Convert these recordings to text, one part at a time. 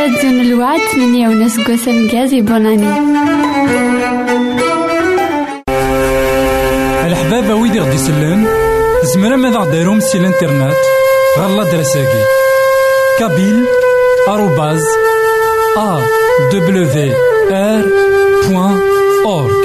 راديو الوعد من وناس قوسم جازي بوناني الحبابة ويدي غدي يسلم زمرا ماذا غديرهم سي الإنترنت غالا دراساكي. كابيل آروباز أ دبليو آر بوان أورك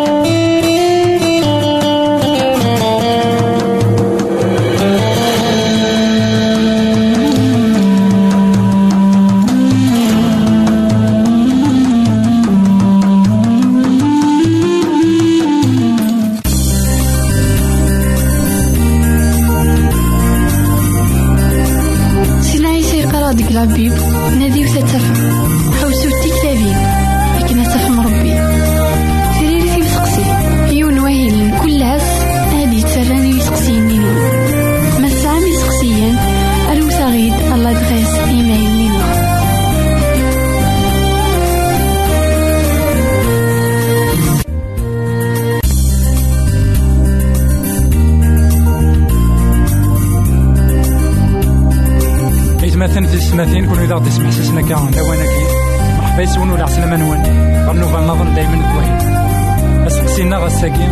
مرحبا يسون ولا عسلامة نوان غنوفا نظن دايما توهي أسقسينا غساكي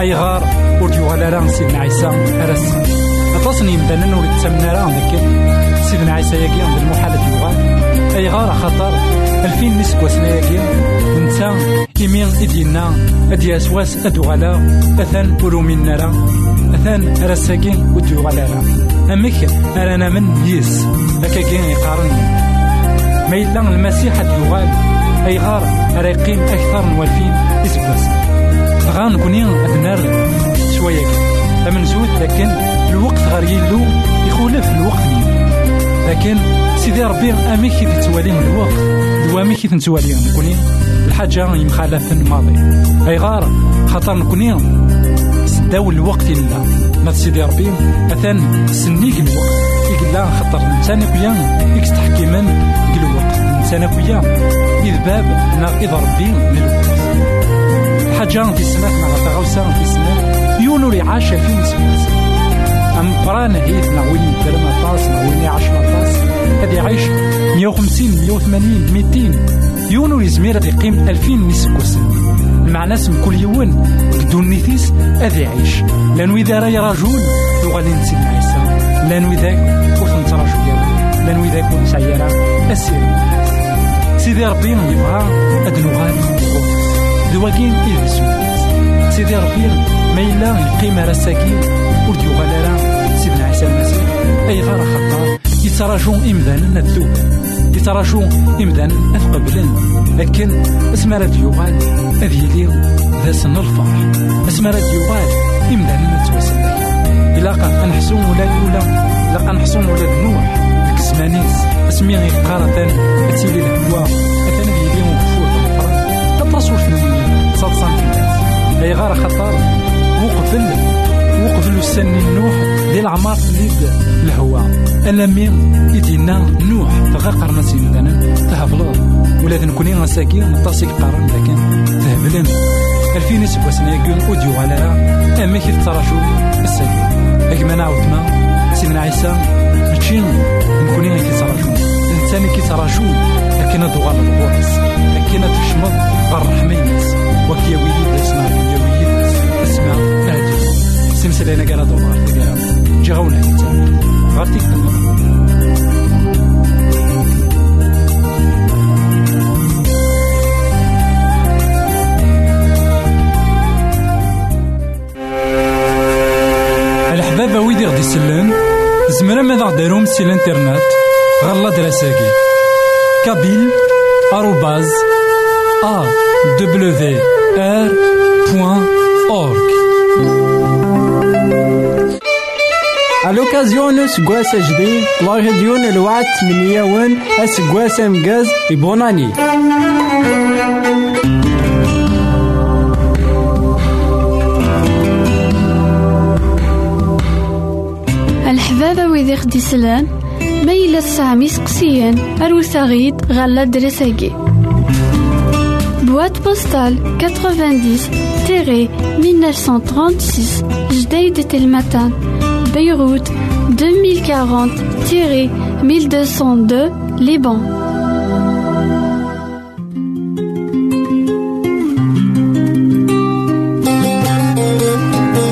أي غار يوغال راه سيدنا عيسى أرس. أتصن يمدانا ور يتسمنا راه ذاك سيدنا عيسى ياكي عند المحالة يوغال أي غار خطر. ألفين نسك وسنا ياكي. ونتا إيمين إدينا. أدي أسواس أدوغالا أثان أرومين نرا أثان رساكي ودوغالا أمك أرانا من يس. أكاكين يقارن. ما إلا المسيح يغال أي غار يقيم أكثر من والفين. إسباس غان كوني أدنار شوية. فمن زود لكن الوقت غير يلو. يخولف الوقت لكن سيدي ربي أميك كي تتوالي الوقت. دوامي كي تنتوالي نكوني الحاجة يمخالف الماضي. أي غار خاطر نكوني سداو الوقت إلا. ما سيدي ربي أثان سنيك الوقت. إلا خطر الإنسان كويا إكس تحكيما الإنسان كويا إذ باب نا إذ ربي الوقت حاجة في السنة نا غوسا في السنة يونو عاش في نسبة أم قران هيث نا وين يدرم طاس نا وين يعيش طاس هذا يعيش 150 180 200 يونو يزمير هذا يقيم 2000 نسك وسن المعنى اسم كل يوم بدون نيثيس هذا يعيش لأنه إذا راه رجل يغالي نسيب عيسى. لأن وذاك ور تنتراجو يرا لأن وذاك ور نسعي السير سيدي ربي يبغى أد نغال دواكين إذ سيدي ربي ما إلا القيمة راه ساكين ور سيدنا عيسى المسيح. أي غار خطا. يتراجو إمذانا الذوب يتراجو إمذانا أثقبلن لكن اسم راه ديوغال أذ يلي ذا سن الفرح. اسم راه ديوغال إمذانا نتوسل. إلا نحسو ولا الأولى. إلا نحسو ولا نوح الزمانيس اسمي غيقارة أتيلي الهوا أتانا ديالي مغفور بالفرن تبرسو في المدينة تصادصان في الناس أي غار خطر. وقبل وقبل السن نوح ديال العمار تليد الهوا. ألمي يدينا نوح. تغاقر سيدي مثلا تهبلو. ولا تنكوني غساكي نطاسيك قارن لكن تهبلن. ألفين سبوسنا يقول أوديو على أما كي تتراجو الساكي أكما نعاودنا سيدنا عيسى. ماشي نكوني غير كيتراجو. الإنسان كيتراجو لكن دوغال الغورس لكن تشمض غير الرحمة الناس. وكي ويلي داسنا يا ويلي اسمع هادي سمسلينا كالا تكالا جي غونا غارتيك الحبابة ويدي غدي يسلن زمرا ماذا غديرهم سي الانترنت غالا دراساكي. كابيل آروباز أ دبليو آر بوان أورك ce gosse جديد la radio الوعد من يوم اسقواس مجاز الحبابة ويدي خدي سلان ما إلا تسعام يسقسيان أروت غيد غالا دراساكي Boîte postale 90-1936 Jdeï de Telmatan Beyrouth 2040-1202 Liban.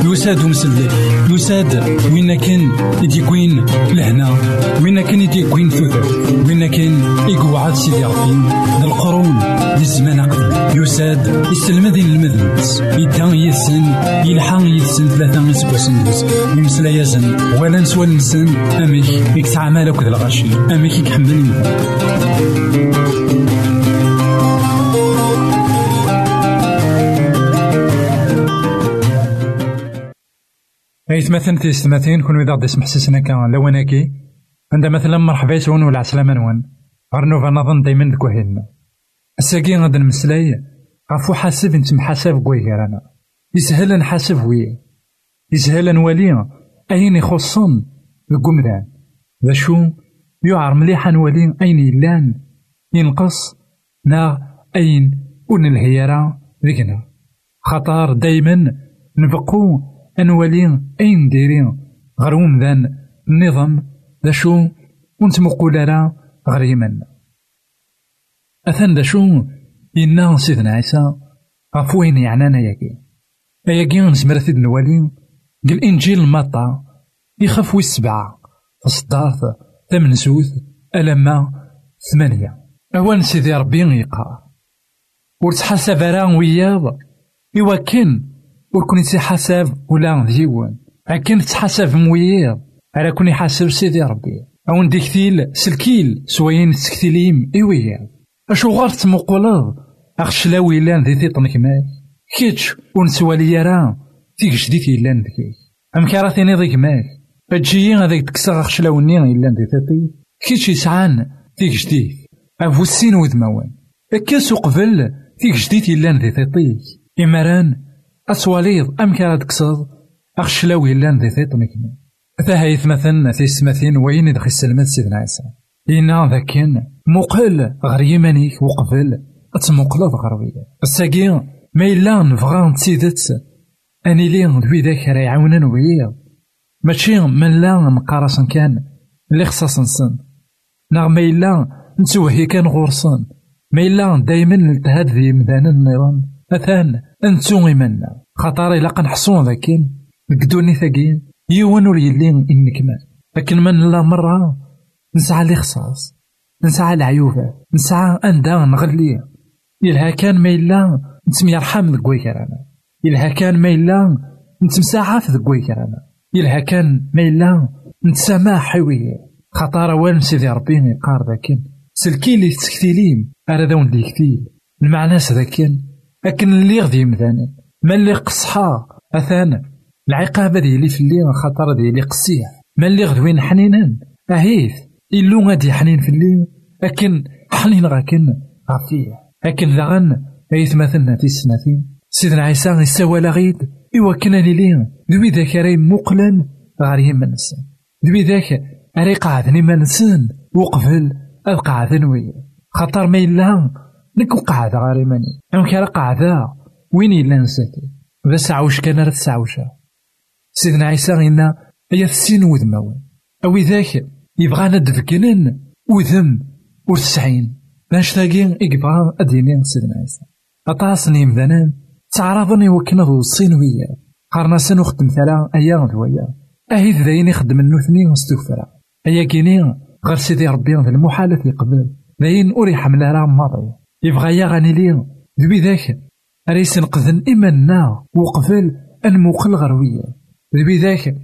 يساد ومسلي يساد وين كان يديكوين لهنا وين كان يديكوين ثوثر وين كان يقعد سيدي ربي. القرون الزمان قبل. يساد يسلم ذي المذنبس يدان يسن يلحق يسن ثلاثة أسبوع يمسلا يزن ولا نسوى نسن. أميك يكتعمل اكد الغاشي. أميك يكحمل أيت مثلا تيستماتين كون إذا غدي يسمح سيسنا كان لواناكي عند مثلا مرحبا يسون ولا عسلامة نوان. غير نوفا نظن دايما ديك وهيلنا الساقي غادي نمسلاي غفو حاسب نتمحاسب كويكرانا يسهل نحاسب وي. يسهل نولي أين يخصن؟ القمدان ذا شو؟ يعر مليح نولي أين يلان؟ ينقص؟ نا. أين؟ ون الهيرة ذيكنا خطر دايما نبقو أنوالي أين ديرين غير ومدان النظام ذا شو ونتمقول راه غير يمنا أثن ذا شو إنا سيدنا عيسى غف وين يعنانا ياكي. أياكي نزمر ثيد نوالي الإنجيل ماطا يخاف السبعة فصدارت ثمن زوز ألما ثمانية. أوان سيدي ربي يقار ورتحاسب راه وياض. إوا ور كون حساب ولا ديوان أكن تحسب مويير على كون يحاسب سيدي ربي أو نديكتيل سلكيل سوين تسكتيليم إيويا أشو غار تمقلض أخش لا ويلان ذي تيطنك ماك كيتش ونسوالي راه تيك جديد يلان ذكي أم كارثيني ذيك ماك أجيي هذاك تكسر أخش لا وني يلان ذي تيطي كيتش يسعان تيك جديد أفو السين وذموان أكاسو قبل تيك جديد أسواليض أم كان تكسض أخشلاوي لأن ذي ثيط مكمل ثاهيث مثلا في السماثين وين دخل السلمات سيدنا عيسى. إنا ذاكين مقل غير يمانيك وقبل. أتمقلض غربية الساقي ما إلا نبغى نتسيدت أني لي ذوي ذاك راه يعاونن ويا. ماشي من لا مقارس كان. اللي خصاص نسن. نغ ما إلا نتوهي كان غورسن ما إلا دايما نلتهاد ذي مدان النظام أثان أنتو إيماننا خاطر إلا قنحصون ذاكين نقدوني ثاقين يوان ور يلي إنكمال لكن من لا مرة نسعى الإخصاص نسعى العيوبة نسعى أندا نغلي يلها كان ما إلا نتميرحم ذك ويكرانا يلها كان ما إلا نتمساعف ذك ويكرانا يلها كان ما إلا نتسامح حيوية خطارة وين سيدي ربي يقار ذاكين سلكي اللي تسكتيليم أرى ذون اللي كتيل المعنى ذاكين أكن اللي غدي مثاني ما اللي قصحا أثانا؟ العقابة ديالي في الليل خاطر ديالي قصيح. ما اللي غدوين حنينا أهيث إلو غادي حنين في الليل أكن حنين غاكن غفيه أكن ذغن أيث مثلنا في السنتين سيدنا عيسى يسوى لغيد إوا كنا ليلين ذوي ذاك راي مقلن غار يمنسن ذوي ذاك راي قاعدني منسن وقفل القاعدن ويا خاطر ما إلا نكو قاعدة غار يمني أم كان قاعدة وين إلا نساتي ذا سعوش كان راه تسعوشا سيدنا عيسى غينا أيا السين وذماون أو ذاك يبغانا دفكنن وذم وتسعين باش تاقي إقبغا أديني سيدنا عيسى. أطاسني مذنان تعرضني وكنا ذو الصين ويا قارنا سنو خدم ثلا أيا غدويا أهيد ذاين يخدم النوثني وستوفرا أيا كيني غير سيدي ربي في المحالة قبل. ذاين أوري حمل راه ماضي يبغى يا غاني لي. ذوي ذاك. ريس نقذن إيماننا وقفل الموقل غروية ذوي ذاك.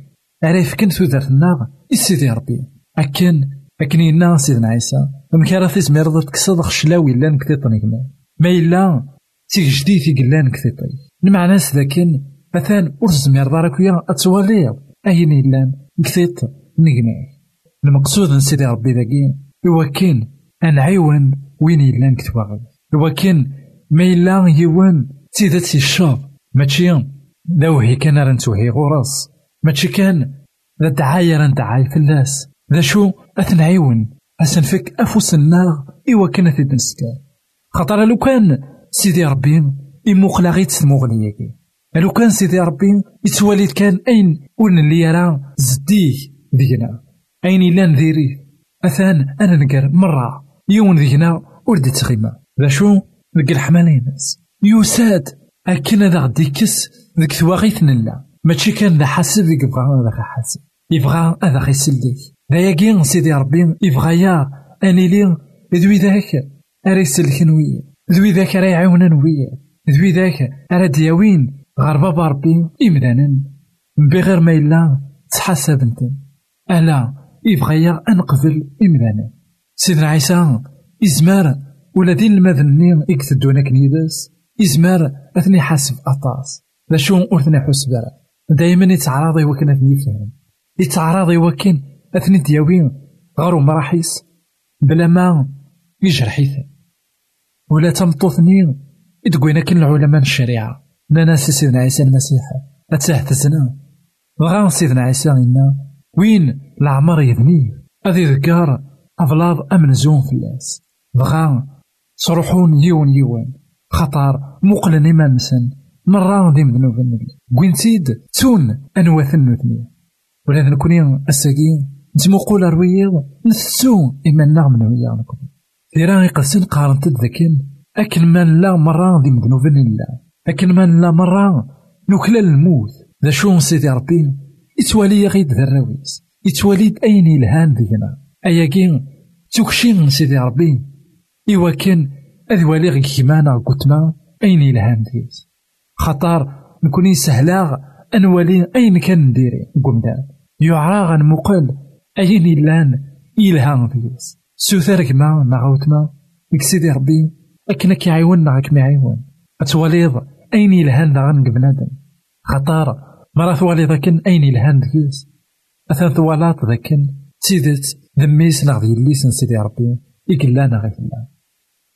راه يفكن ثودرتنا إسيدي ربي. أكن أكن ينا سيدنا عيسى. أم كان في زمير تكسد خشلاوي لا نكتيطني كما ما إلا تيك جديد يقلا نكتيطي نمع ناس ذاكن مثلا أرز زمير دارك ويا أتوالي. أين إلا نكتيط نقماي المقصود سيدي ربي ذاكي. هو كان أنعيون وين نكتواغل هو كان ما إلا يوان تيدات الشاب ماشي هي كان رنتوهي غراس. ماشي كان ذا دعاية رندعاي فلاس ذا شو؟ أثنعيون أسنفك أفوس النار. إوا كان في دنسكان خاطر لو كان سيدي ربي إموقلا غيت تموغنياكي لو كان سيدي ربي يتواليد كان أين ون اللي يرى زديه دينا أين إلا نديري أثان أنا نقر مرة. يون ذينا ورد تغيما ذا شو ذك الحمالينس يوساد أكن هذا غدي كس ذك ثواغيث نلا. ماشي كان ذا حاسب ذيك بغا هذا حاسب. يبغى هذا غيسلي ذا ياكي سيدي ربي يبغى يا أني لي ذوي ذاك أريسل كنوية ذوي ذاك راه يعاونن ويا ذوي ذاك راه دياوين غير بابا ربي إمدانا. بغير ما إلا تحاسب انت ألا يبغى أنقبل إمدانا. سيدنا عيسى إزمار ولا دين المذني يكتدونا كنيدس إزمار أثني حاسب أطاس. ذا شو أرثني حسب دايما يتعراضي وكان أثني يفهم يتعراضي وكان أثني دياوين غارو مراحيس بلا ما يجرحيث ولا تمطوثني يدقوينا كن العلماء الشريعة. ناس سيدنا عيسى المسيح. أتاه تزنا بغا سيدنا عيسى إنا. وين العمر يذني؟ أذي ذكار أفلاض أمنزون في الناس. بغا صروحون يون يون. خطر مقلن إما نسن مرة ذي مذنوب النبي. قوينتيد تون أنواثن نثني ولا نكوني أساقين نتمقول رويض نثسو إما نغم نويا نكون ثيرا يقسن قارنت ذاكن أكل من لا مرة ذي مذنوب الله أكل من لا مرة نكلا الموت. ذا شو سيدي ربي يتوالي غيد ذراويس يتوالي أين إلهان دينا أياكين توكشين سيدي ربي. إوا كان أذوالي غي كيمانا قتما أين الهان ديس خطر نكوني سهلا أنوالي أين كان نديري؟ قمدان يعرى غنمقل أين إلان إلهام ديس سوثر كما نغوتما ديك سيدي ربي أكنا كيعيون نغاك معيون أتواليض أين إلهان داغن بنادم خطار مرا ثوالي ذاكن أين إلهان ديس أثان ثوالات ذاكن تيدت ذميس نغ يليس سيدي ربي. إقلانا غير الله.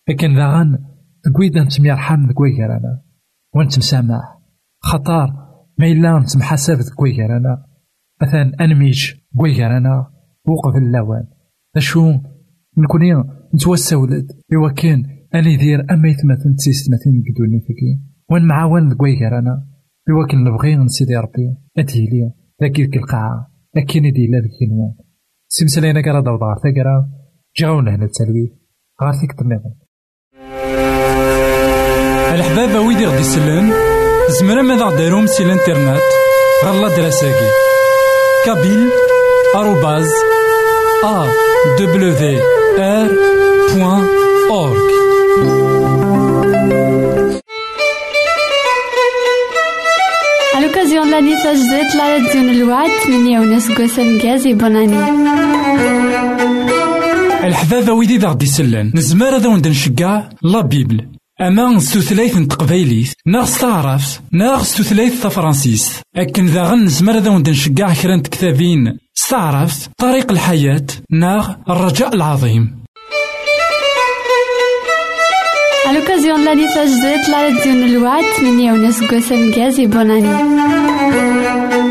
لكن داغن تقويدا نتميرحم ذكوي كرانا ونتمسامح خطار ما إلا نتمحاسب ذكوي كرانا مثلا أنميج كوي كرانا وقف اللوان. أشو نكوني نتوسى ولد إوا كان أني دير أما يثمثن تسيس مثلا قدوني فيكي. وأن معاون كوي كرانا إوا كان نبغي نسيدي ربي. أتيلي. ذاك القاعة. أكين دي لا ذاك النوان سمسلينا كرا داو دار ثقرا جاونا هنا التلوي غار فيك تنظم الحبابة ويدي غدي يسلم زمرا ماذا غديرهم سي الانترنت؟ غالا دراساكي. كابيل آروباز أ دبليو آر بوان أورك ثاني سجدت لا تزين الوعد من ونص قسم جازي بناني الحذاذ ويدي ذا غدي سلن نزمار ذا وندن شقا لا بيبل أما ستثليث تقبيليث ناغس تعرف ناغس ستثليث فرانسيس أكن ذا غن نزمر ذا وندن شقا كرانت كتابين ستعرف طريق الحياة ناغ الرجاء العظيم À l'occasion de l'année 16, la radio. غير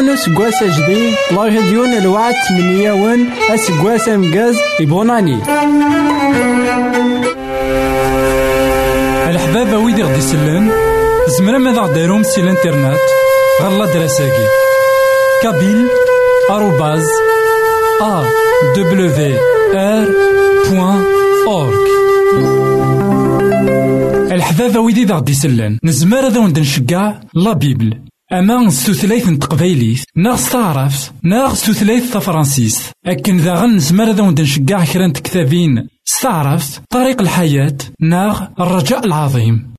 الوكازيون سكواس جديد لا راديون الوعد تمنياون اسكواس امكاز يبغوناني الحبابة ويدي غدي يسلن زمرا ماذا غديرهم سي الإنترنت غالا دراساكي. كابيل آروباز أ دبليو آر بوان أورك الحبابة ويدي ذا غدي يسلن نزمر هذا وند نشقع لا بيبل. أما تقبايليت ناغ ستعرف ناغ ستوثلايث تفرانسيس. أكن ذا غن نزمر هذا وند نشقع كرا n كتابين ستعرف طريق الحياة ناغ الرجاء العظيم.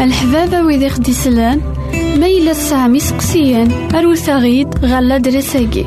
الحبابة ويدي خدي سلان ميلا سامي سقسيان أروثاغيد غالا دريساكي